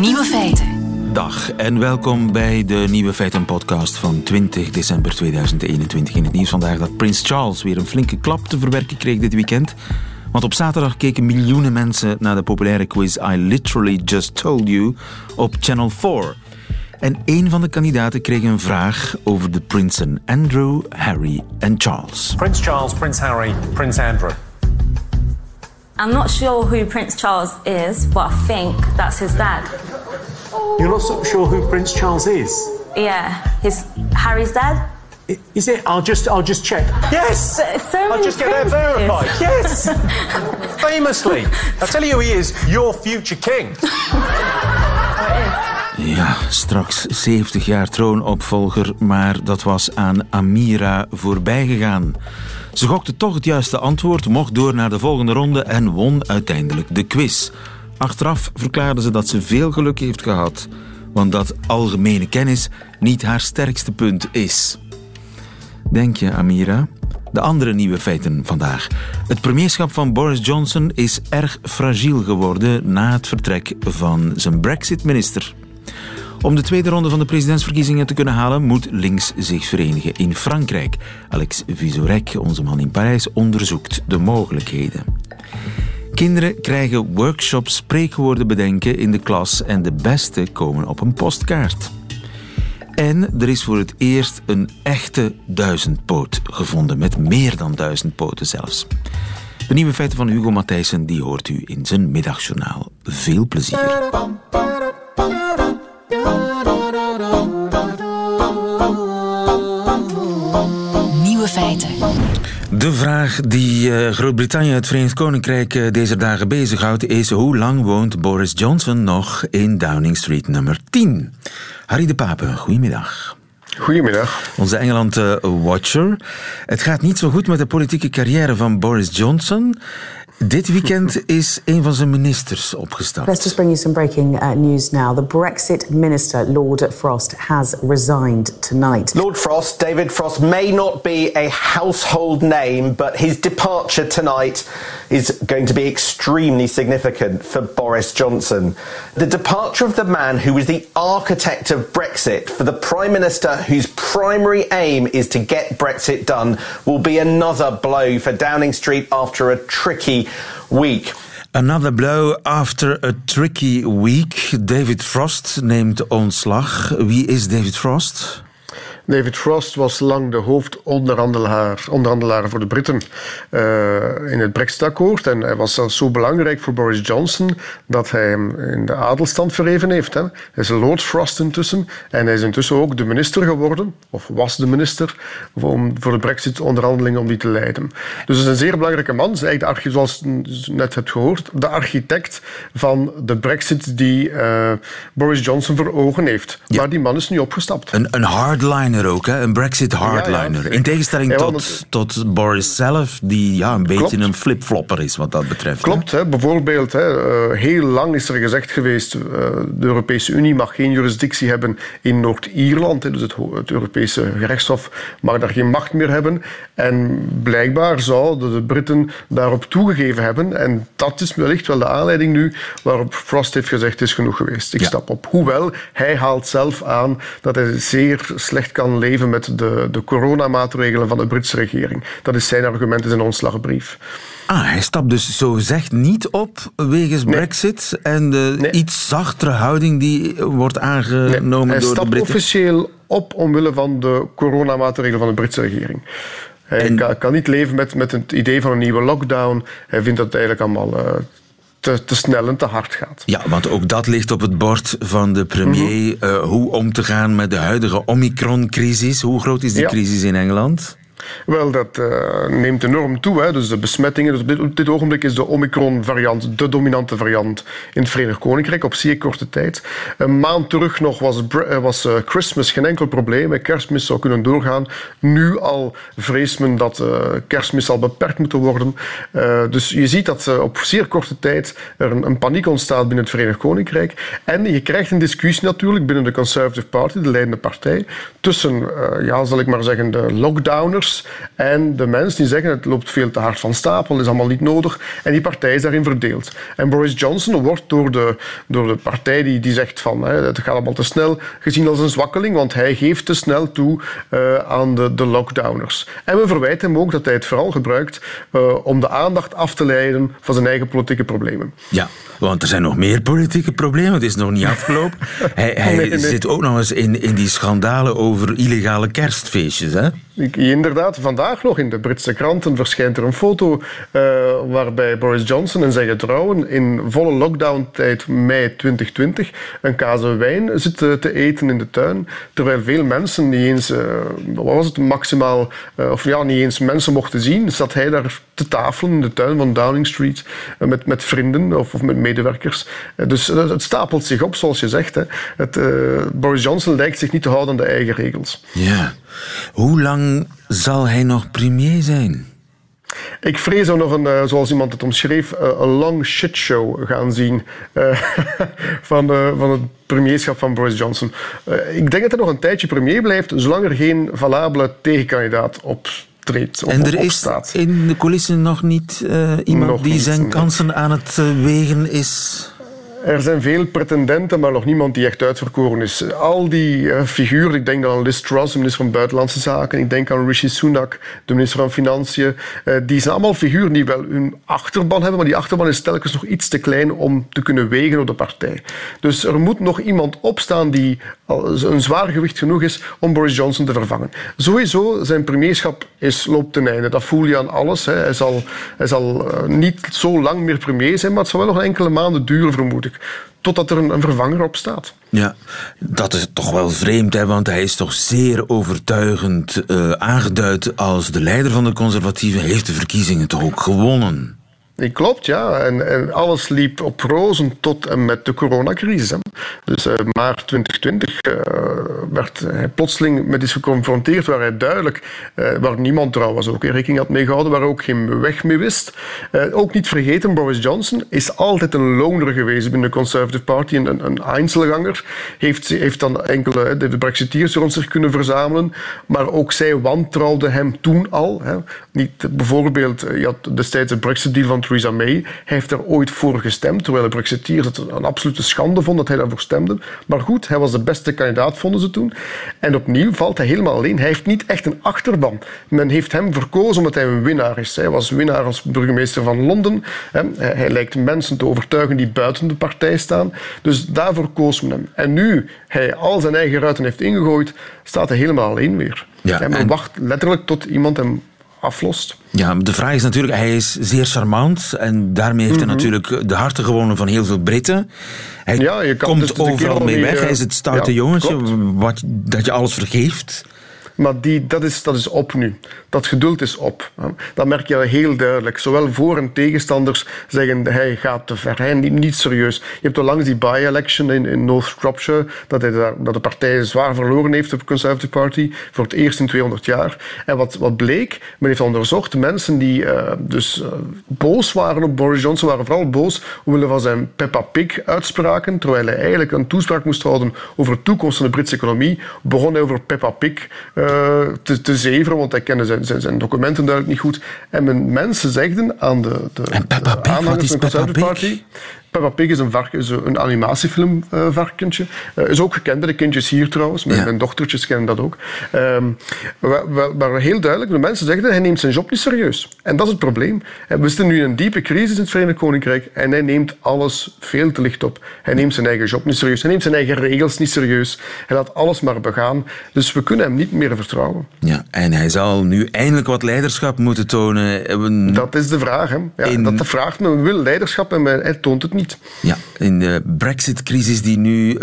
Nieuwe feiten. Dag en welkom bij de Nieuwe Feiten podcast van 20 december 2021. In het nieuws vandaag dat Prins Charles weer een flinke klap te verwerken kreeg dit weekend. Want op zaterdag keken miljoenen mensen naar de populaire quiz I Literally Just Told You op Channel 4. En een van de kandidaten kreeg een vraag over de prinsen Andrew, Harry en Charles. Prince Charles, Prince Harry, Prince Andrew. I'm not sure who Prince Charles is, but I think that's his dad. You're not so sure who Prince Charles is? Yeah, his Harry's dad. I- Is it? I'll just, I'll just check. Yes. So I'll many just get that princes. verified. Yes. Famously, I'll tell you who he is. Your future king. Ja, straks 70 jaar troonopvolger, maar dat was aan Amira voorbijgegaan. Ze gokte toch het juiste antwoord, mocht door naar de volgende ronde en won uiteindelijk de quiz. Achteraf verklaarde ze dat ze veel geluk heeft gehad, want dat algemene kennis niet haar sterkste punt is. Denk je, Amira? De andere nieuwe feiten vandaag. Het premierschap van Boris Johnson is erg fragiel geworden na het vertrek van zijn Brexit-minister. Om de tweede ronde van de presidentsverkiezingen te kunnen halen, moet links zich verenigen in Frankrijk. Alex Vizorek, onze man in Parijs, onderzoekt de mogelijkheden. Kinderen krijgen workshops spreekwoorden bedenken in de klas en de beste komen op een postkaart. En er is voor het eerst een echte duizendpoot gevonden, met meer dan duizend poten zelfs. De nieuwe feiten van Hugo Matthijssen die hoort u in zijn middagjournaal. Veel plezier. Nieuwe feiten. De vraag die eh, Groot-Brittannië, het Verenigd Koninkrijk, eh, deze dagen bezighoudt is hoe lang woont Boris Johnson nog in Downing Street nummer 10? Harry de Pape, goedemiddag. Goedemiddag. Onze Engeland-watcher. Het gaat niet zo goed met de politieke carrière van Boris Johnson. Dit weekend is een van zijn ministers opgestapt. Let's just bring you some breaking uh, news now. The Brexit minister, Lord Frost, has resigned tonight. Lord Frost, David Frost, may not be a household name, but his departure tonight is going to be extremely significant for Boris Johnson. The departure of the man who was the architect of Brexit for the Prime Minister whose primary aim is to get Brexit done will be another blow for Downing Street after a tricky week. Another blow after a tricky week. David Frost neemt ontslag. Wie is David Frost? David Frost was lang de hoofdonderhandelaar onderhandelaar voor de Britten eh, in het Brexit-akkoord. En hij was zelfs zo belangrijk voor Boris Johnson dat hij hem in de adelstand verheven heeft. Hè. Hij is Lord Frost intussen. En hij is intussen ook de minister geworden, of was de minister, om, voor de Brexit-onderhandelingen om die te leiden. Dus het is een zeer belangrijke man. Hij is eigenlijk de zoals je net hebt gehoord, de architect van de Brexit die eh, Boris Johnson voor ogen heeft. Ja. Maar die man is nu opgestapt. Een, een hardliner ook, hè? een Brexit hardliner. Ja, ja. In tegenstelling Ja, tot, want- tot Boris zelf, die ja, een beetje een flipflopper is wat dat betreft. Klopt, hè. bijvoorbeeld, hè, eh, heel lang is er gezegd geweest, eh, de Europese Unie mag geen jurisdictie hebben in Noord-Ierland, dus het, het Europese gerechtshof mag daar geen macht meer hebben. En blijkbaar zouden de Britten daarop toegegeven hebben, en dat is wellicht wel de aanleiding nu waarop Frost heeft gezegd, het is genoeg geweest, ik stap op. Hoewel, hij haalt zelf aan dat hij zeer slecht kan leven met de, de coronamaatregelen van de Britse regering. Dat is zijn argument in zijn ontslagbrief. Ah, hij stapt dus zo gezegd niet op wegens Brexit en de Nee. iets zachtere houding die wordt aangenomen hij door de stapt Britten. officieel op omwille van de coronamaatregelen van de Britse regering. Hij En- kan, kan niet leven met, met het idee van een nieuwe lockdown. Hij vindt dat eigenlijk allemaal eh, te, te snel en te hard gaat. Ja, want ook dat ligt op het bord van de premier. Mhm. eh, hoe om te gaan met de huidige Omicron-crisis. Hoe groot is die Ja. crisis in Engeland? Wel, dat eh, neemt enorm toe. Hè. Dus de besmettingen. Dus op, dit, ogenblik is de Omicron-variant de dominante variant in het Verenigd Koninkrijk op zeer korte tijd. Een maand terug nog was, eh, was eh, Christmas geen enkel probleem. Kerstmis zou kunnen doorgaan. Nu al vreest men dat kerstmis zal beperkt moeten worden. Dus je ziet dat op zeer korte tijd er een, een paniek ontstaat binnen het Verenigd Koninkrijk. En je krijgt een discussie natuurlijk binnen de Conservative Party, de leidende partij, tussen, ja, zal ik maar zeggen, de lockdowners is. En de mensen die zeggen het loopt veel te hard van stapel, is allemaal niet nodig. En die partij is daarin verdeeld. En Boris Johnson wordt door de, door de partij die, die zegt van hè, het gaat allemaal te snel, gezien als een zwakkeling, want hij geeft te snel toe uh, aan de, de lockdowners. En we verwijten hem ook dat hij het vooral gebruikt uh, om de aandacht af te leiden van zijn eigen politieke problemen. Ja, want er zijn nog meer politieke problemen. Het is nog niet afgelopen. hij hij nee, nee. zit ook nog eens in, in die schandalen over illegale kerstfeestjes. Hè? Inderdaad, vandaag nog in de Britse kranten verschijnt er een foto uh, waarbij Boris Johnson en zijn getrouwen in volle lockdown-tijd mei 2020 een kaas en wijn zitten te eten in de tuin, terwijl veel mensen niet eens, uh, wat was het, maximaal, uh, of ja, niet eens mensen mochten zien, zat hij daar te tafelen in de tuin van Downing Street met, met vrienden of, of met medewerkers. dus het stapelt zich op, zoals je zegt. Hè. Het, Boris Johnson lijkt zich niet te houden aan de eigen regels. Ja. Hoe lang zal hij nog premier zijn? Ik vrees dat we nog een, uh, zoals iemand het omschreef, uh, een long shitshow gaan zien uh, van, van het premierschap van Boris Johnson. ik denk dat hij nog een tijdje premier blijft, zolang er geen valabele tegenkandidaat optreedt. Op, en er is in de coulissen nog niet iemand nog die niet, zijn kansen aan het wegen is? Er zijn veel pretendenten, maar nog niemand die echt uitverkoren is. Al die uh, figuren, ik denk aan Liz Truss, de minister van Buitenlandse Zaken, ik denk aan Rishi Sunak, de minister van Financiën, uh, die zijn allemaal figuren die wel hun achterban hebben, maar die achterban is telkens nog iets te klein om te kunnen wegen op de partij. Dus er moet nog iemand opstaan die een zwaar gewicht genoeg is om Boris Johnson te vervangen. Sowieso, zijn premierschap is, loopt ten einde. Dat voel je aan alles. Hè. Hij zal, hij zal uh, niet zo lang meer premier zijn, maar het zal wel nog enkele maanden duren, vermoed ik totdat er een, vervanger op staat. Ja, dat is toch wel vreemd, hè? want hij is toch zeer overtuigend uh, aangeduid als de leider van de conservatieven. Heeft de verkiezingen toch ook gewonnen? Nee, klopt, ja. En, en, alles liep op rozen tot en met de coronacrisis. Dus uh, maart 2020 uh, werd hij plotseling met iets geconfronteerd waar hij duidelijk, uh, waar niemand trouwens ook rekening had mee gehouden, waar ook geen weg mee wist. ook niet vergeten, Boris Johnson is altijd een loner geweest binnen de Conservative Party, een, een Einzelganger. Heeft, heeft dan enkele de Brexiteers rond zich kunnen verzamelen, maar ook zij wantrouwden hem toen al. Hè. Niet, bijvoorbeeld, je had destijds de Brexit-deal van Theresa May. Hij heeft er ooit voor gestemd, terwijl de Brexiteers het een absolute schande vonden dat hij daarvoor stemde. Maar goed, hij was de beste kandidaat, vonden ze toen. En opnieuw valt hij helemaal alleen. Hij heeft niet echt een achterban. Men heeft hem verkozen omdat hij een winnaar is. Hij was winnaar als burgemeester van Londen. Hij lijkt mensen te overtuigen die buiten de partij staan. Dus daarvoor koos men hem. En nu hij al zijn eigen ruiten heeft ingegooid, staat hij helemaal alleen weer. Ja, en men wacht letterlijk tot iemand hem aflost. Ja, de vraag is natuurlijk, hij is zeer charmant en daarmee heeft hij mhm. natuurlijk de harten gewonnen van heel veel Britten. Hij ja, je kan komt dus overal mee weg. Hij is het stoute ja, jongetje wat, dat je alles vergeeft. Maar die, dat, is, dat is op nu. Dat geduld is op. Dat merk je heel duidelijk. Zowel voor- en tegenstanders zeggen hij gaat te ver. Hij niet, niet serieus. Je hebt onlangs die by-election in, in North Shropshire, dat, hij daar, dat de partij zwaar verloren heeft, de Conservative Party, voor het eerst in 200 jaar. En wat, wat bleek, men heeft onderzocht, mensen die uh, dus uh, boos waren op Boris Johnson, waren vooral boos omwille van zijn Peppa Pig-uitspraken, terwijl hij eigenlijk een toespraak moest houden over de toekomst van de Britse economie, begon hij over Peppa Pig uh, te, te zeveren, want hij kende zijn, zijn, zijn, documenten duidelijk niet goed. En men, mensen zegden aan de, de, en Peppa Pig, aanhangers van de Conservative Party... Peppa Pig is een, vark, is een animatiefilmvarkentje. Uh, uh, is ook gekend bij de kindjes hier trouwens. Mijn, ja. mijn dochtertjes kennen dat ook. Um, waar, heel duidelijk, de mensen zeggen hij neemt zijn job niet serieus. En dat is het probleem. We zitten nu in een diepe crisis in het Verenigd Koninkrijk en hij neemt alles veel te licht op. Hij neemt zijn eigen job niet serieus. Hij neemt zijn eigen regels niet serieus. Hij laat alles maar begaan. Dus we kunnen hem niet meer vertrouwen. Ja, en hij zal nu eindelijk wat leiderschap moeten tonen. Dat is de vraag. Hè. Ja, in... Dat de vraag. Men wil leiderschap en hij toont het niet. Ja, in de brexit-crisis die nu uh,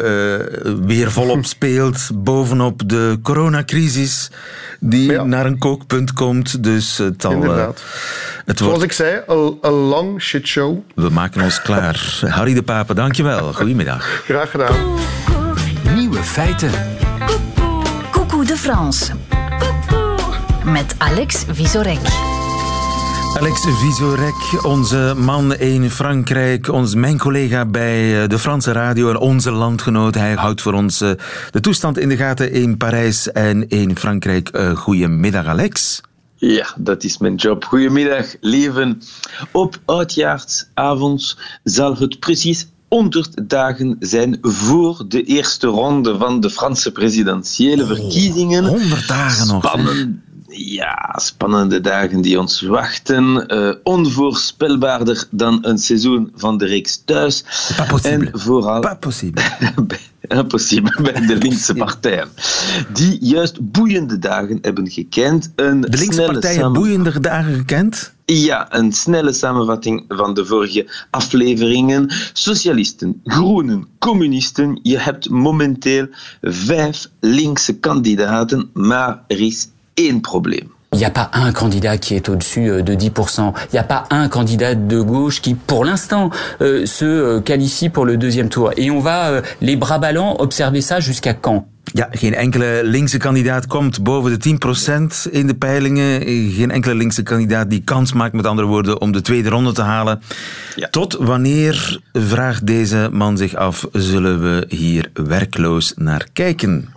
weer volop speelt, bovenop de coronacrisis die ja. naar een kookpunt komt. Dus het zal... Inderdaad. Uh, het Zoals wordt... ik zei, een long shitshow. We maken ons klaar. Harry de Pape, dankjewel. Goedemiddag. Graag gedaan. Nieuwe feiten. Coucou de France. Met Alex Visorek. Alex Visorek, onze man in Frankrijk, ons, mijn collega bij eh, de Franse radio en onze landgenoot. Hij houdt voor ons eh, de toestand in de gaten in Parijs en in Frankrijk. Uh, goedemiddag, Alex. Ja, dat is mijn job. Goedemiddag, leven. Op oudjaarsavond zal het precies 100 dagen zijn voor de eerste ronde van de Franse presidentiële verkiezingen. 100 dagen nog. Spannend. Ja, spannende dagen die ons wachten. Uh, onvoorspelbaarder dan een seizoen van de reeks thuis. Pas possible. En vooral... Pas possible. Impossible bij de linkse partijen. Die juist boeiende dagen hebben gekend. Een de linkse partijen samen- boeiende dagen gekend? Ja, een snelle samenvatting van de vorige afleveringen. Socialisten, groenen, communisten. Je hebt momenteel vijf linkse kandidaten, maar er is één probleem. Il n'y a pas un candidat qui est au-dessus euh, de 10%. Il n'y a pas un candidat de gauche qui, pour l'instant, euh, se euh, qualifie pour le deuxième tour. Et on va, euh, les bras ballants, observer ça jusqu'à quand Ja, geen enkele linkse kandidaat komt boven de 10% in de peilingen. Geen enkele linkse kandidaat die kans maakt, met andere woorden, om de tweede ronde te halen. Ja. Tot wanneer, vraagt deze man zich af, zullen we hier werkloos naar kijken?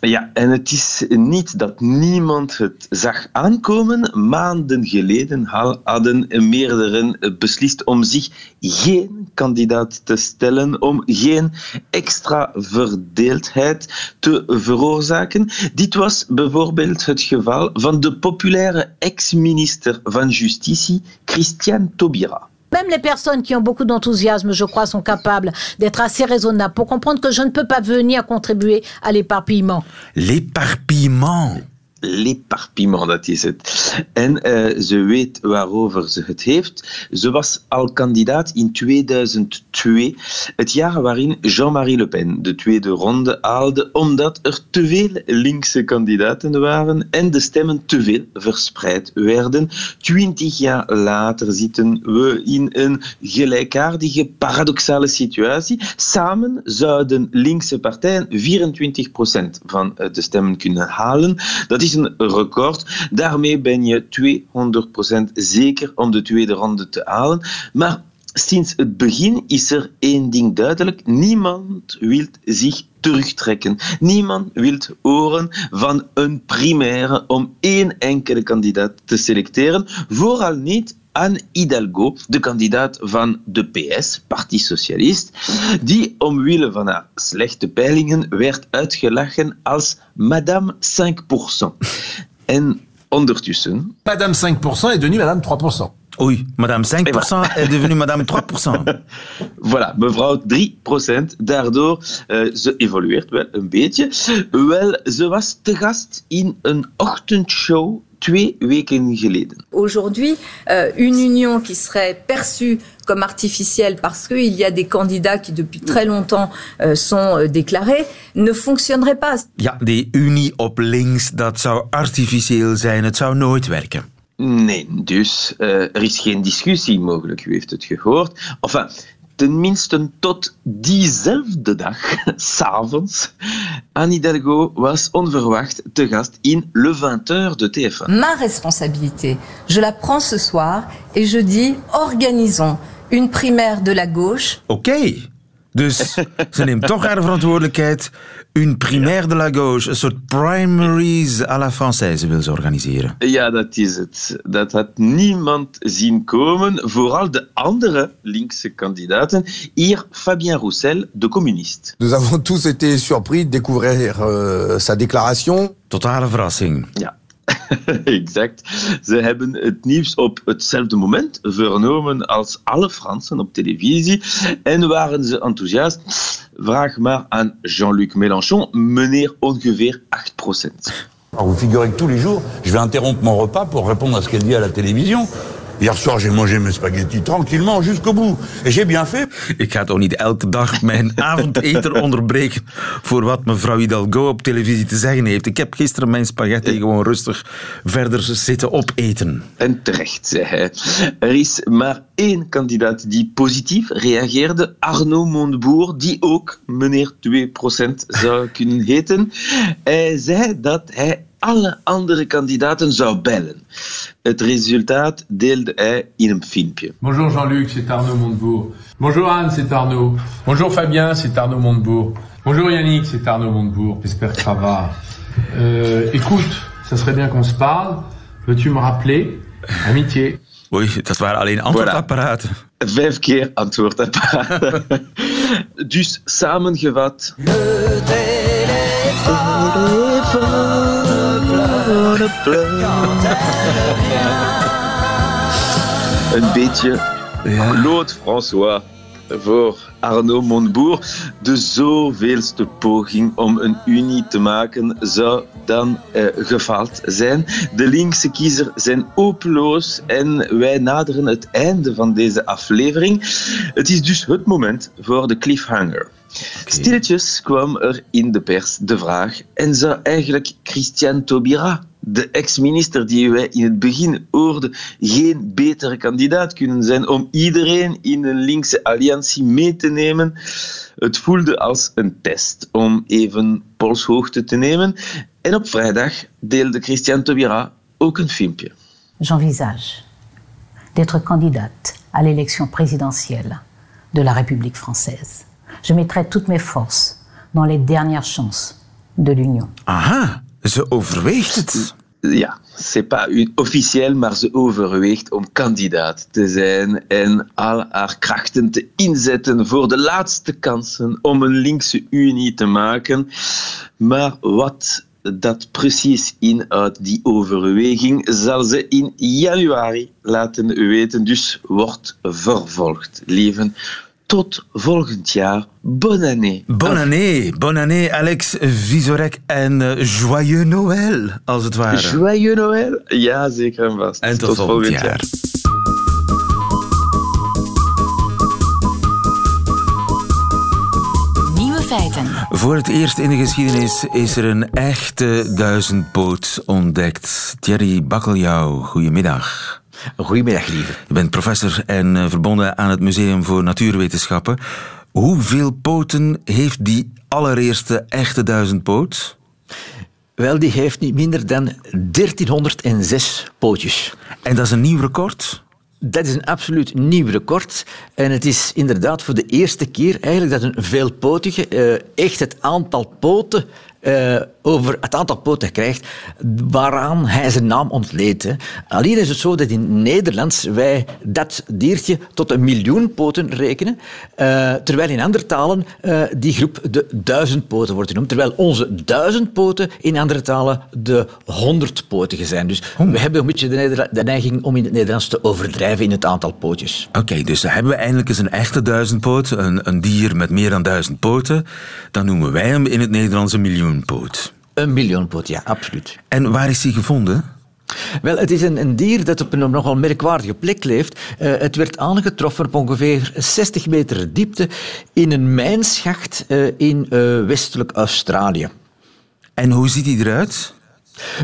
Ja, en het is niet dat niemand het zag aankomen. Maanden geleden ha- hadden meerdere beslist om zich geen kandidaat te stellen, om geen extra verdeeldheid te veroorzaken. Dit was bijvoorbeeld het geval van de populaire ex-minister van Justitie, Christian Taubira. Même les personnes qui ont beaucoup d'enthousiasme, je crois, sont capables d'être assez raisonnables pour comprendre que je ne peux pas venir contribuer à l'éparpillement. L'éparpillement. L'éparpillement, dat is het. En eh, ze weet waarover ze het heeft. Ze was al kandidaat in 2002, het jaar waarin Jean-Marie Le Pen de tweede ronde haalde, omdat er te veel linkse kandidaten waren en de stemmen te veel verspreid werden. Twintig jaar later zitten we in een gelijkaardige, paradoxale situatie. Samen zouden linkse partijen 24% van eh, de stemmen kunnen halen. Dat is een record. Daarmee ben je 200% zeker om de tweede ronde te halen. Maar sinds het begin is er één ding duidelijk. Niemand wil zich terugtrekken. Niemand wil horen van een primaire om één enkele kandidaat te selecteren. Vooral niet Anne Hidalgo, de kandidaat van de PS, Parti Socialist, die omwille van haar slechte peilingen werd uitgelachen als Madame 5%. En ondertussen Madame 5% est devenue Madame 3%. Oei, madame 5% est devenue madame 3%. Voilà, mevrouw 3%. Daardoor, uh, ze evolueert wel een beetje. Wel, ze was te gast in een ochtendshow twee weken geleden. Aujourd'hui, euh, une union qui serait perçue comme artificielle parce qu'il y a des candidats qui depuis très longtemps euh, sont euh, déclarés, ne fonctionnerait pas. Ja, die unie op links, dat zou artificieel zijn. Het zou nooit werken. Nee, dus uh, er is geen discussie mogelijk. U heeft het gehoord. Enfin, tenminste tot diezelfde dag, s'avonds, Anne Hidalgo was onverwacht te gast in Le 20h de TF1. Ma responsabilité, je la prends ce soir et je dis organisons une primaire de la gauche. Oké. Okay. Dus ze neemt toch haar verantwoordelijkheid. Une primaire de la gauche, een soort primaries à la française wil ze organiseren. Ja, dat is het. Dat had niemand zien komen. Vooral de andere linkse kandidaten. Hier, Fabien Roussel, de communiste. Nous avons tous été surpris de découvrir euh, sa déclaration. Totale verrassing. Ja. exact. Ze hebben het nieuws op hetzelfde moment vernomen als alle Fransen op televisie en waren ze enthousiast. Vraag maar aan Jean-Luc Mélenchon, meneer ongeveer 8%. Alors vous figurez que tous les jours, je vais interrompre mon repas pour répondre à ce qu'elle dit à la télévision. Hier soir, j'ai mangé mes spaghettis tranquillement jusqu'au bout. Et j'ai bien fait. Ik ga toch niet elke dag mijn avondeten onderbreken voor wat mevrouw Hidalgo op televisie te zeggen heeft. Ik heb gisteren mijn spaghetti gewoon rustig verder zitten opeten. En terecht, zei hij. Er is maar één kandidaat die positief reageerde, Arnaud Montebourg, die ook meneer 2% zou kunnen heten. Hij zei dat hij alle andere kandidaten zou bellen. Het resultaat deelde hij in een filmpje. Bonjour Jean-Luc, c'est Arnaud Montebourg. Bonjour Anne, c'est Arnaud. Bonjour Fabien, c'est Arnaud Montebourg. Bonjour Yannick, c'est Arnaud Montebourg. J'espère que ça va. Euh, écoute, ça serait bien qu'on se parle. Veux-tu me rappeler? Amitié. Oei, dat waren alleen antwoordapparaten. Vijf keer antwoordapparaten. dus samengevat. Een beetje Claude François voor Arnaud Montebourg. De zoveelste poging om een unie te maken zou dan eh, gefaald zijn. De linkse kiezer zijn hopeloos en wij naderen het einde van deze aflevering. Het is dus het moment voor de cliffhanger. Stilletjes kwam er in de pers de vraag: en zou eigenlijk Christian Taubira, de ex-minister die wij in het begin hoorden, geen betere kandidaat kunnen zijn om iedereen in een linkse alliantie mee te nemen? Het voelde als een test om even polshoogte te nemen. En op vrijdag deelde Christian Taubira ook een filmpje. J'envisage d'être candidate à l'élection présidentielle de la République française. Je mettrai toutes mes forces dans les dernières chances de l'Union. Aha, ze overweegt het. Ja, c'est pas officieel, maar ze overweegt om kandidaat te zijn en al haar krachten te inzetten voor de laatste kansen om een linkse unie te maken. Maar wat dat precies inhoudt, die overweging, zal ze in januari laten weten. Dus wordt vervolgd, lieven. Tot volgend jaar. Bonne année. Bonne année, bonne année Alex Visorek en eh, joyeux Noël, als het ware. Joyeux Noël. Ja, zeker en vast. En tot volgend jaar. Nieuwe feiten. Voor het eerst in de geschiedenis is er een echte duizendpoot ontdekt. Thierry Bakkeljauw, goedemiddag. Goedemiddag, lieve. Je bent professor en eh, verbonden aan het Museum voor Natuurwetenschappen. Hoeveel poten heeft die allereerste echte duizendpoot? Wel, die heeft niet minder dan 1306 pootjes. En dat is een nieuw record? Dat is een absoluut nieuw record. En het is inderdaad voor de eerste keer eigenlijk dat een veelpotige eh, echt het aantal poten eh, over het aantal poten krijgt waaraan hij zijn naam ontleent. Hè. Alleen is het zo dat in Nederlands wij dat diertje tot een miljoen poten rekenen, eh, terwijl in andere talen eh, die groep de duizendpoten wordt genoemd, terwijl onze duizendpoten in andere talen de honderdpotigen zijn. Dus we hebben een beetje de, neiging om in het Nederlands te overdrijven in het aantal pootjes. Oké, dus dan hebben we eindelijk eens een echte duizendpoot, een, een dier met meer dan duizend poten. Dan noemen wij hem in het Nederlands een miljoenpoot. Een miljoenpoot, ja, absoluut. En waar is hij gevonden? Wel, het is een, een dier dat op een nogal merkwaardige plek leeft. Eh, het werd aangetroffen op ongeveer 60 meter diepte in een mijnschacht eh, in eh, westelijk Australië. En hoe ziet hij eruit?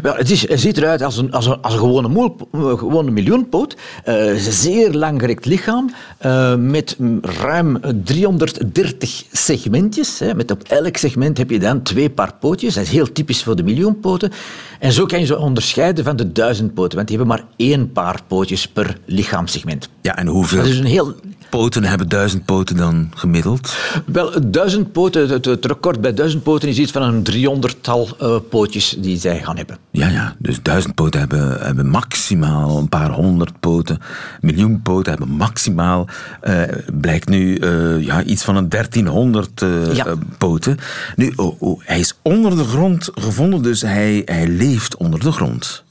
Wel, het, is, het ziet eruit als een, als een, als een gewone, moel, eh, gewone miljoenpoot. Een zeer langgerekt lichaam eh, met ruim 330 segmentjes. Hè. Met op elk segment heb je dan twee paar pootjes. Dat is heel typisch voor de miljoenpoten. En zo kan je ze onderscheiden van de duizendpoten, want die hebben maar één paar pootjes per lichaamssegment. Ja, en hoeveel Dat is een heel poten hebben duizend poten dan gemiddeld? Wel, duizend poten, het, het record bij duizend poten is iets van een driehonderdtal eh pootjes die zij gaan hebben. Ja, ja, dus duizend poten hebben, hebben maximaal een paar honderd poten. Miljoen poten hebben maximaal, eh, blijkt nu, eh, ja, iets van een 1300 eh, Ja. eh, poten. Nu, oh, oh, hij is onder de grond gevonden, dus hij, hij leeft onder de grond.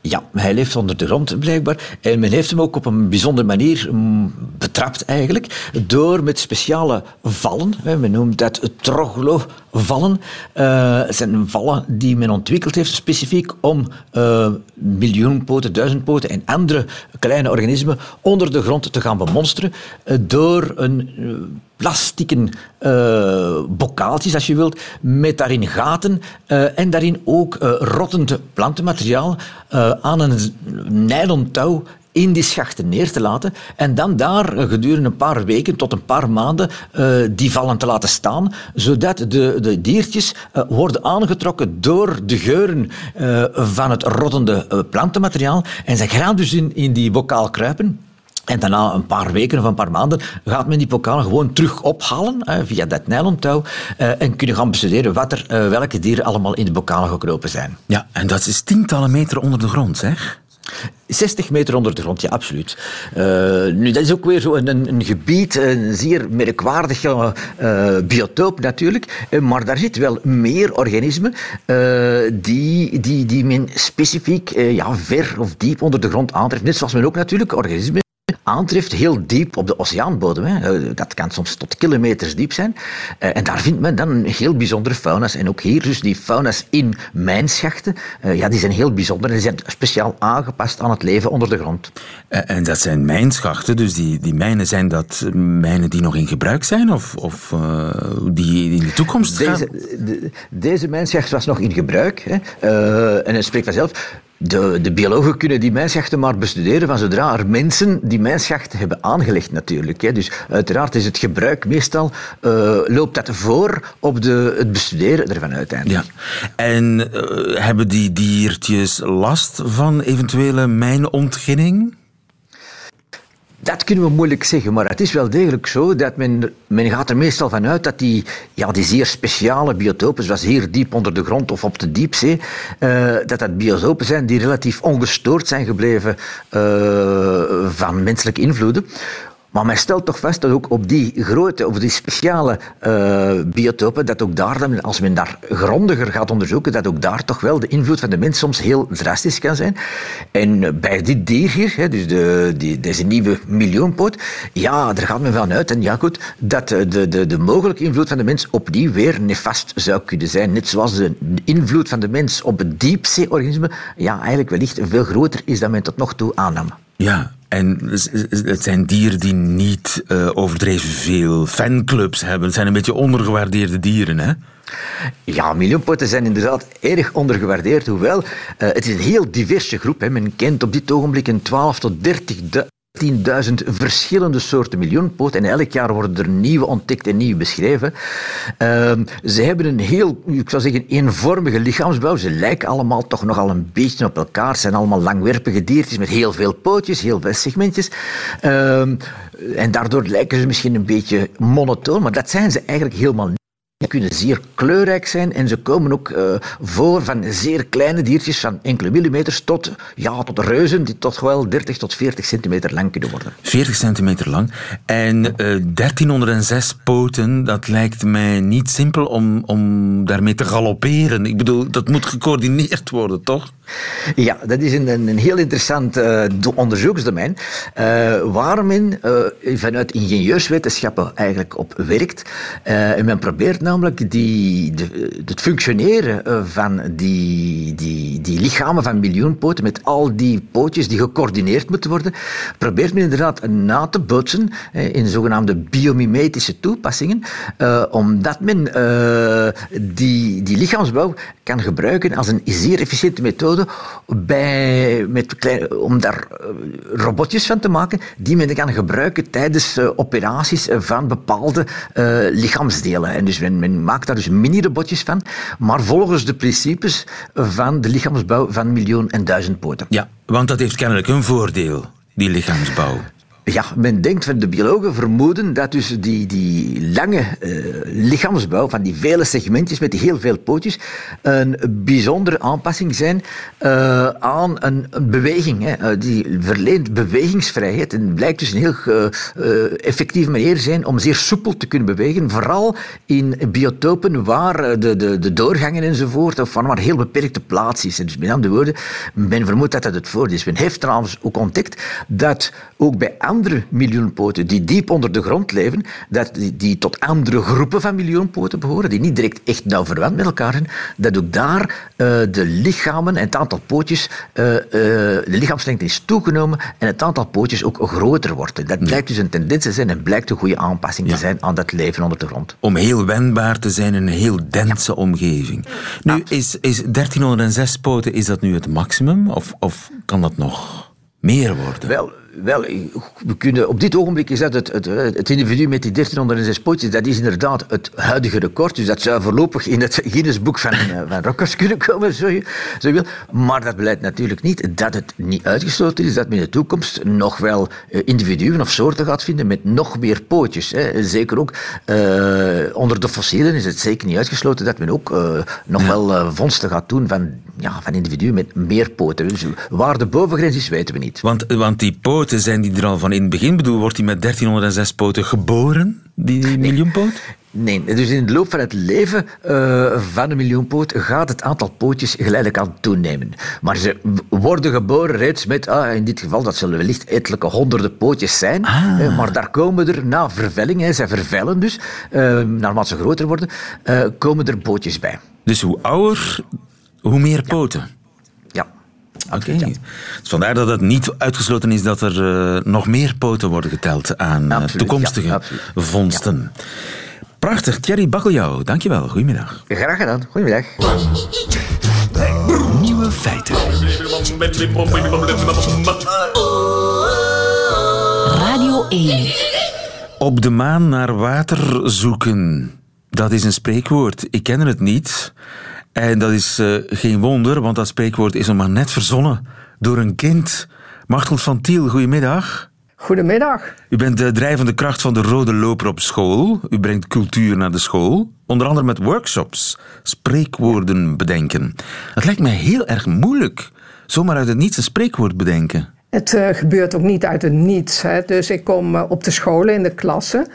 Ja, hij leeft onder de grond blijkbaar. En men heeft hem ook op een bijzondere manier mm, betrapt eigenlijk. Door met speciale vallen, men noemt dat troglo-vallen. Eh, Het zijn vallen die men ontwikkeld heeft specifiek om eh miljoenpoten, duizendpoten en andere kleine organismen onder de grond te gaan bemonsteren. eh, door een eh, plastieken eh bokaaltjes, als je wilt, met daarin gaten eh, en daarin ook eh, rottend plantenmateriaal aan een nylon touw in die schachten neer te laten en dan daar gedurende een paar weken tot een paar maanden die vallen te laten staan, zodat de, de diertjes worden aangetrokken door de geuren van het rottende plantenmateriaal en ze gaan dus in, in die bokaal kruipen En daarna een paar weken of een paar maanden gaat men die pokalen gewoon terug ophalen hè, via dat nylontouw uh, en kunnen gaan bestuderen wat er, uh, welke dieren allemaal in de pokalen gekropen zijn. Ja, en dat is tientallen meter onder de grond, zeg? 60 meter onder de grond, ja, absoluut. Uh, nu, dat is ook weer zo een, een, gebied, een zeer merkwaardig uh, biotoop natuurlijk, maar daar zit wel meer organismen die, die, die men specifiek ja, ver of diep onder de grond aantreft. Net zoals men ook natuurlijk organismen aantreft heel diep op de oceaanbodem. Hè. Eh, dat kan soms tot kilometers diep zijn. Eh, en daar vindt men dan heel bijzondere fauna's. En ook hier, dus die fauna's in mijnschachten, eh, ja, die zijn heel bijzonder. En die zijn speciaal aangepast aan het leven onder de grond. En dat zijn mijnschachten, dus die, die mijnen, zijn dat mijnen die nog in gebruik zijn? Of, of uh, die in de toekomst deze, gaan? De, deze mijnschacht was nog in gebruik. Hè. Uh, en het spreekt vanzelf de, de, biologen kunnen die mijnschachten maar bestuderen van zodra er mensen die mijnschachten hebben aangelegd natuurlijk. Hè. Dus uiteraard is het gebruik meestal, uh, loopt dat voor op de, het bestuderen ervan uiteindelijk. Ja. En uh, hebben die diertjes last van eventuele mijnontginning? Dat kunnen we moeilijk zeggen, maar het is wel degelijk zo dat men, men gaat er meestal van uit dat die, ja, die zeer speciale biotopen, zoals hier diep onder de grond of op de diepzee, uh, dat dat biotopen zijn die relatief ongestoord zijn gebleven uh, van menselijke invloeden. Maar men stelt toch vast dat ook op die grote, of die speciale uh, biotopen, dat ook daar, als men daar grondiger gaat onderzoeken, dat ook daar toch wel de invloed van de mens soms heel drastisch kan zijn. En bij dit dier hier, hè, dus de, die, deze nieuwe miljoenpoot, ja, daar gaat men van uit, en ja goed, dat de, de, de mogelijke invloed van de mens opnieuw weer nefast zou kunnen zijn. Net zoals de invloed van de mens op het diepzeeorganisme, ja, eigenlijk wellicht veel groter is dan men tot nog toe aannam. Ja, en het zijn dieren die niet uh, overdreven veel fanclubs hebben. Het zijn een beetje ondergewaardeerde dieren, hè? Ja, miljoenpoten zijn inderdaad erg ondergewaardeerd, hoewel uh, het is een heel diverse groep. Hè. Men kent op dit ogenblik een 12 tot 30 10.000 verschillende soorten miljoenpoot en elk jaar worden er nieuwe ontdekt en nieuwe beschreven. Uh, ze hebben een heel, ik zou zeggen, eenvormige lichaamsbouw. Ze lijken allemaal toch nogal een beetje op elkaar. Ze zijn allemaal langwerpige diertjes met heel veel pootjes, heel veel segmentjes. Uh, en daardoor lijken ze misschien een beetje monotoon, maar dat zijn ze eigenlijk helemaal niet. Kunnen zeer kleurrijk zijn en ze komen ook uh, voor van zeer kleine diertjes van enkele millimeters tot, ja, tot reuzen die toch wel 30 tot 40 centimeter lang kunnen worden. 40 centimeter lang. En uh, 1306 poten, dat lijkt mij niet simpel om, om daarmee te galopperen. Ik bedoel, dat moet gecoördineerd worden, toch? Ja, dat is een, een heel interessant uh, onderzoeksdomein waar men vanuit ingenieurswetenschappen eigenlijk op werkt. en men probeert namelijk die, het functioneren van die, die, die lichamen van miljoenpoten met al die pootjes die gecoördineerd moeten worden, probeert men inderdaad na te bootsen in zogenaamde biomimetische toepassingen, omdat men die, die lichaamsbouw kan gebruiken als een zeer efficiënte methode bij, met om daar eh, robotjes van te maken die men kan gebruiken tijdens operaties van bepaalde lichaamsdelen. En dus men, men, maakt daar dus mini-robotjes van, maar volgens de principes van de lichaamsbouw van miljoen en duizend poten. Ja, want dat heeft kennelijk een voordeel, die lichaamsbouw. Ja, men denkt van de biologen vermoeden dat dus die, die lange uh, lichaamsbouw van die vele segmentjes met die heel veel pootjes een bijzondere aanpassing zijn uh, aan een, beweging. Hè. Uh, die verleent bewegingsvrijheid en blijkt dus een heel effectieve manier zijn om zeer soepel te kunnen bewegen, vooral in biotopen waar de, de, de doorgangen enzovoort of van maar heel beperkte plaats is. Dus met andere woorden, men vermoedt dat dat het voordeel is. Men heeft trouwens ook ontdekt dat ook bij miljoenpoten die diep onder de grond leven, dat die, die, tot andere groepen van miljoenpoten behoren, die niet direct echt nauw verwant met elkaar zijn, dat ook daar uh, de lichamen en het aantal pootjes, uh, uh, de lichaamslengte is toegenomen en het aantal pootjes ook groter wordt. Dat blijkt dus een tendens te zijn en blijkt een goede aanpassing ja. te zijn aan dat leven onder de grond. Om heel wendbaar te zijn in een heel dense ja. omgeving. Nu, is, is 1306 poten, is dat nu het maximum of, of kan dat nog meer worden? Wel, wel, we kunnen, op dit ogenblik is dat het, het, het individu met die 1306 pootjes, dat is inderdaad het huidige record. Dus dat zou voorlopig in het Guinness-boek van, uh, van records kunnen komen, zo je, zo wil. Maar dat beleidt natuurlijk niet dat het niet uitgesloten is dat men in de toekomst nog wel uh, individuen of soorten gaat vinden met nog meer pootjes. Hè. Zeker ook uh, onder de fossielen is het zeker niet uitgesloten dat men ook nog ja. wel vondsten gaat doen van, ja, van individuen met meer poten. Dus waar de bovengrens is, weten we niet. Want, want die poten, zijn die er al van in het begin? bedoel, wordt hij met 1306 poten geboren, die miljoenpoot? Nee, dus in de loop van het leven uh, van een miljoenpoot gaat het aantal pootjes geleidelijk aan toenemen. Maar ze worden geboren reeds met, ah, in dit geval, dat zullen wellicht ettelijke honderden pootjes zijn. Ah. Uh, maar daar komen er na vervelling, hè, zij vervellen dus, uh, naarmate ze groter worden, komen er pootjes bij. Dus hoe ouder, hoe meer poten? Ja. Oké. Okay. Dus vandaar dat het niet uitgesloten is dat er uh, nog meer poten worden geteld aan uh, toekomstige ja, vondsten. Ja. Prachtig. Thierry Bakkeljauw, dankjewel. Goedemiddag. Graag gedaan. Goedemiddag. Nieuwe feiten. Radio 1. Op de maan naar water zoeken. Dat is een spreekwoord. Ik ken het niet. En dat is uh, geen wonder, want dat spreekwoord is nog maar net verzonnen door een kind. Machtel van Tiel, goedemiddag. Goedemiddag. U bent de drijvende kracht van de Rode Loper op school. U brengt cultuur naar de school. Onder andere met workshops, spreekwoorden bedenken. Het lijkt mij heel erg moeilijk, zomaar uit het niets een spreekwoord bedenken. Het uh, gebeurt ook niet uit het niets. Hè. Dus ik kom uh, op de scholen in de klassen.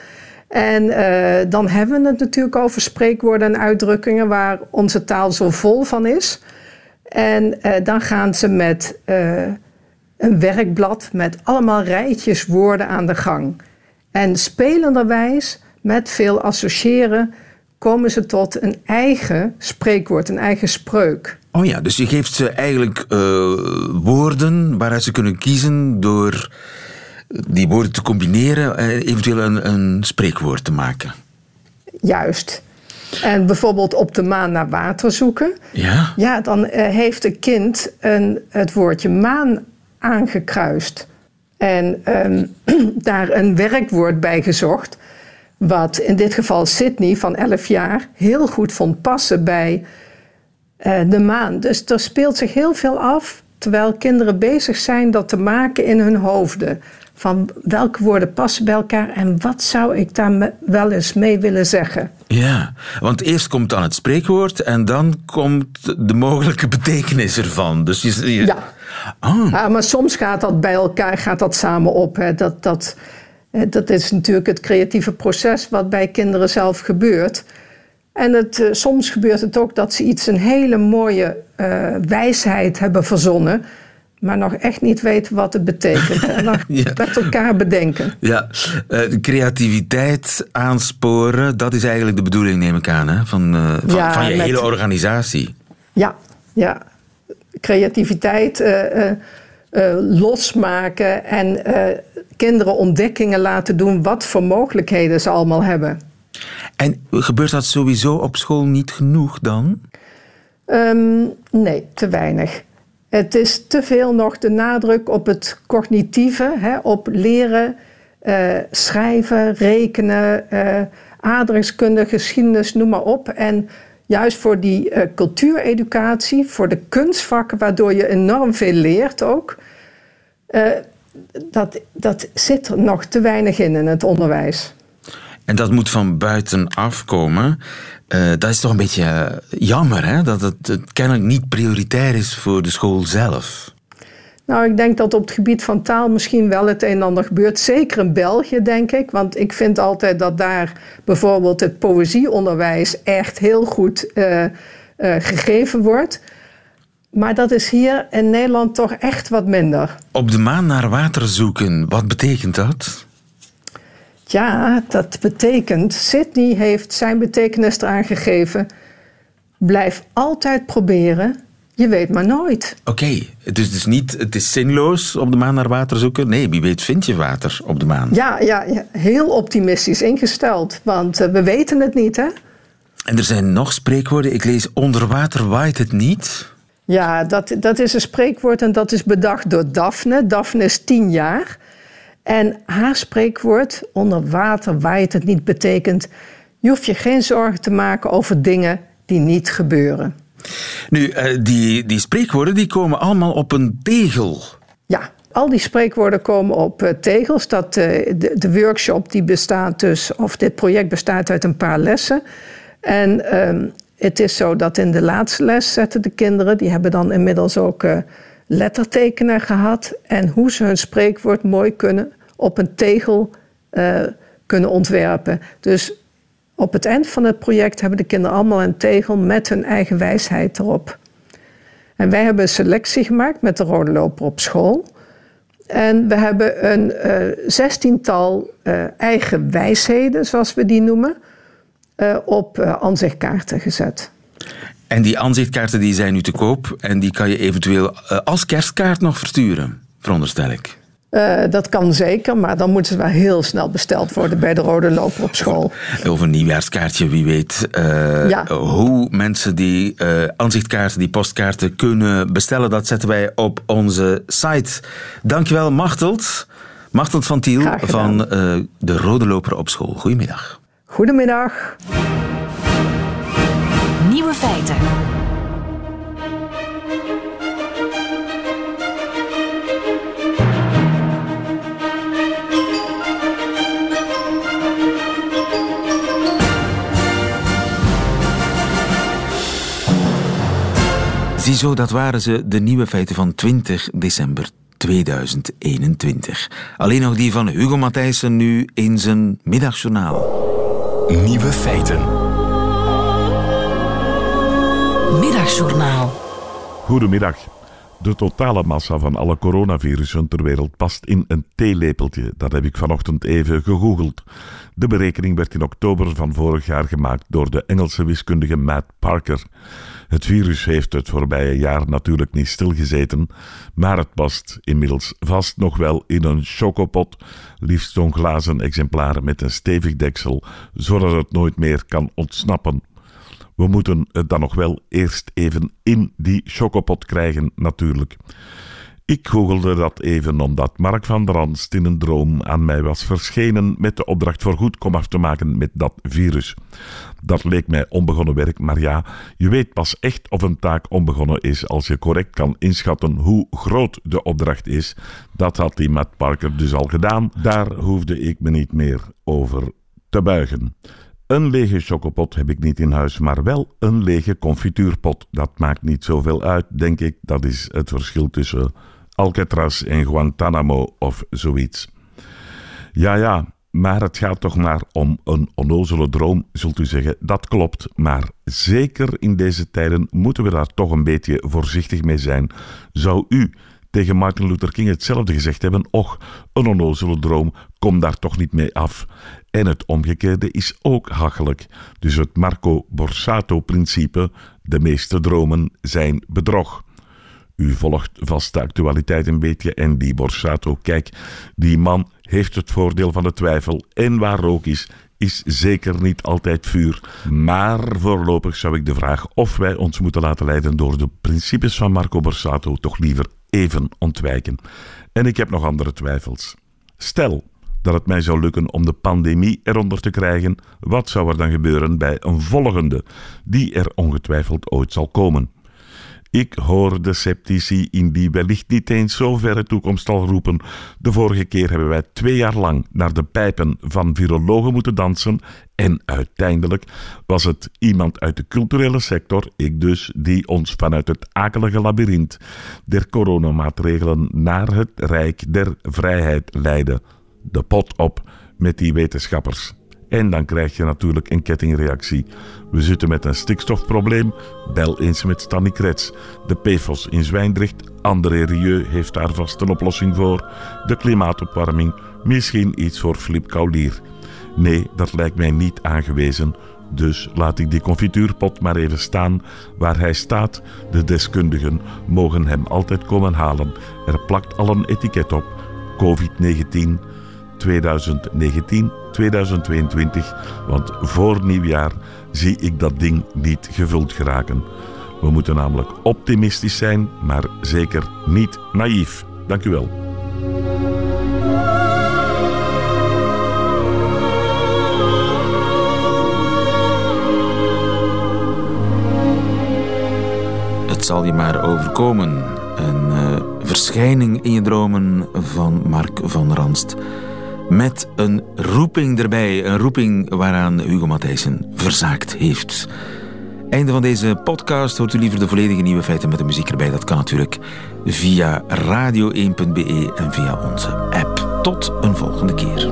En uh, dan hebben we het natuurlijk over spreekwoorden en uitdrukkingen waar onze taal zo vol van is. En uh, dan gaan ze met uh, een werkblad met allemaal rijtjes woorden aan de gang. En spelenderwijs, met veel associëren, komen ze tot een eigen spreekwoord, een eigen spreuk. Oh ja, dus je geeft ze eigenlijk woorden waaruit ze kunnen kiezen door die woorden te combineren en eventueel een, een spreekwoord te maken. Juist. En bijvoorbeeld op de maan naar water zoeken. Ja. Ja, dan uh, heeft een kind een, het woordje maan aangekruist. En um, daar een werkwoord bij gezocht. Wat in dit geval Sydney van 11 jaar heel goed vond passen bij uh, de maan. Dus er speelt zich heel veel af terwijl kinderen bezig zijn dat te maken in hun hoofden van welke woorden passen bij elkaar en wat zou ik daar wel eens mee willen zeggen. Ja, want eerst komt dan het spreekwoord en dan komt de mogelijke betekenis ervan. Dus je, je... Ja. Oh. ja, maar soms gaat dat bij elkaar, gaat dat samen op. Hè. Dat, dat, dat is natuurlijk het creatieve proces wat bij kinderen zelf gebeurt. En het, uh, soms gebeurt het ook dat ze iets, een hele mooie uh, wijsheid hebben verzonnen maar nog echt niet weten wat het betekent. En dan ja. met elkaar bedenken. Ja, uh, creativiteit aansporen, dat is eigenlijk de bedoeling, neem ik aan, hè? Van, uh, van, ja, van je met, hele organisatie. Ja, ja. Creativiteit uh, losmaken en kinderen ontdekkingen laten doen wat voor mogelijkheden ze allemaal hebben. En gebeurt dat sowieso op school niet genoeg dan? Um, nee, te weinig. Het is te veel nog de nadruk op het cognitieve, hè, op leren, uh, schrijven, rekenen, uh, aardrijkskunde, geschiedenis, noem maar op. En juist voor die uh, cultuureducatie, voor de kunstvakken, waardoor je enorm veel leert ook, dat, dat zit er nog te weinig in in het onderwijs. En dat moet van buitenaf komen. Uh, dat is toch een beetje uh, jammer, hè? dat het, het, kennelijk niet prioritair is voor de school zelf. Nou, ik denk dat op het gebied van taal misschien wel het een en ander gebeurt. Zeker in België, denk ik. Want ik vind altijd dat daar bijvoorbeeld het poëzieonderwijs echt heel goed uh, gegeven wordt. Maar dat is hier in Nederland toch echt wat minder. Op de maan naar water zoeken, wat betekent dat? Ja, dat betekent, Sydney heeft zijn betekenis eraan gegeven. Blijf altijd proberen, je weet maar nooit. Oké, okay, dus het is niet, het is zinloos op de maan naar water zoeken. Nee, wie weet vind je water op de maan. Ja, ja, ja heel optimistisch ingesteld, want uh, we weten het niet, hè? En er zijn nog spreekwoorden. Ik lees onder water waait het niet. Ja, dat, dat is een spreekwoord en dat is bedacht door Daphne. Daphne is tien jaar. En haar spreekwoord, onder water waait het niet, betekent... je hoeft je geen zorgen te maken over dingen die niet gebeuren. Nu, eh, die, die spreekwoorden die komen allemaal op een tegel. Ja, al die spreekwoorden komen op uh, tegels. Dat, uh, de, de, workshop die bestaat dus, of dit project bestaat uit een paar lessen. En uh, het is zo dat in de laatste les zetten de kinderen, die hebben dan inmiddels ook uh, lettertekenen gehad. En hoe ze hun spreekwoord mooi kunnen op een tegel kunnen ontwerpen. Dus op het eind van het project hebben de kinderen allemaal een tegel met hun eigen wijsheid erop. En wij hebben een selectie gemaakt met de rode loper op school. En we hebben een uh, zestiental uh, eigen wijsheden, zoals we die noemen, uh, op aanzichtkaarten gezet. En die aanzichtkaarten die zijn nu te koop en die kan je eventueel als kerstkaart nog versturen, veronderstel ik. Uh, dat kan zeker, maar dan moeten ze wel heel snel besteld worden bij de Rode Loper op school. Over een nieuwjaarskaartje, wie weet uh, ja. hoe mensen die uh, aanzichtkaarten, die postkaarten kunnen bestellen. Dat zetten wij op onze site. Dankjewel, Machteld. Machteld van Tiel van de Rode Loper op school. Goedemiddag. Goedemiddag. Feiten. Ziezo, dat waren ze, de nieuwe feiten van 20 december 2021. Alleen nog die van Hugo Matthijssen nu in zijn middagjournaal. Nieuwe feiten. Middagjournaal. Goedemiddag. De totale massa van alle coronavirussen ter wereld past in een theelepeltje. Dat heb ik vanochtend even gegoogeld. De berekening werd in oktober van vorig jaar gemaakt door de Engelse wiskundige Matt Parker. Het virus heeft het voorbije jaar natuurlijk niet stilgezeten, maar het past inmiddels vast nog wel in een chocopot, liefst zo'n glazen exemplaar met een stevig deksel, zodat het nooit meer kan ontsnappen. We moeten het dan nog wel eerst even in die chocopot krijgen, natuurlijk. Ik googelde dat even omdat Mark van der Anst in een droom aan mij was verschenen met de opdracht voor goed komaf te maken met dat virus. Dat leek mij onbegonnen werk, maar ja, je weet pas echt of een taak onbegonnen is als je correct kan inschatten hoe groot de opdracht is. Dat had die Matt Parker dus al gedaan. Daar hoefde ik me niet meer over te buigen. Een lege chocopot heb ik niet in huis, maar wel een lege confituurpot. Dat maakt niet zoveel uit, denk ik. Dat is het verschil tussen Alcatraz en Guantanamo of zoiets. Ja, ja, maar het gaat toch maar om een onnozele droom, zult u zeggen. Dat klopt, maar zeker in deze tijden moeten we daar toch een beetje voorzichtig mee zijn. Zou u tegen Martin Luther King hetzelfde gezegd hebben? Och, een onnozele droom, kom daar toch niet mee af. En het omgekeerde is ook hachelijk. Dus het Marco Borsato-principe, de meeste dromen zijn bedrog. U volgt vast de actualiteit een beetje en die Borsato, kijk, die man heeft het voordeel van de twijfel en waar rook is, is zeker niet altijd vuur. Maar voorlopig zou ik de vraag of wij ons moeten laten leiden door de principes van Marco Borsato toch liever even ontwijken. En ik heb nog andere twijfels. Stel dat het mij zou lukken om de pandemie eronder te krijgen, wat zou er dan gebeuren bij een volgende, die er ongetwijfeld ooit zal komen? Ik hoor de sceptici in die wellicht niet eens zo verre toekomst al roepen. De vorige keer hebben wij twee jaar lang naar de pijpen van virologen moeten dansen en uiteindelijk was het iemand uit de culturele sector, ik dus, die ons vanuit het akelige labyrint der coronamaatregelen naar het rijk der vrijheid leidde. De pot op met die wetenschappers. En dan krijg je natuurlijk een kettingreactie. We zitten met een stikstofprobleem. Bel eens met Stanny Krets. De PFOS in Zwijndrecht. André Rieu heeft daar vast een oplossing voor. De klimaatopwarming. Misschien iets voor Flip Kaulier. Nee, dat lijkt mij niet aangewezen. Dus laat ik die confituurpot maar even staan waar hij staat. De deskundigen mogen hem altijd komen halen. Er plakt al een etiket op. COVID-19 2019, 2022, want voor nieuwjaar zie ik dat ding niet gevuld geraken. We moeten namelijk optimistisch zijn, maar zeker niet naïef. Dank u wel. Het zal je maar overkomen. Een uh, verschijning in je dromen van Mark van Ranst. Met een roeping erbij. Een roeping waaraan Hugo Matthijssen verzaakt heeft. Einde van deze podcast. Hoort u liever de volledige nieuwe feiten met de muziek erbij? Dat kan natuurlijk via radio1.be en via onze app. Tot een volgende keer.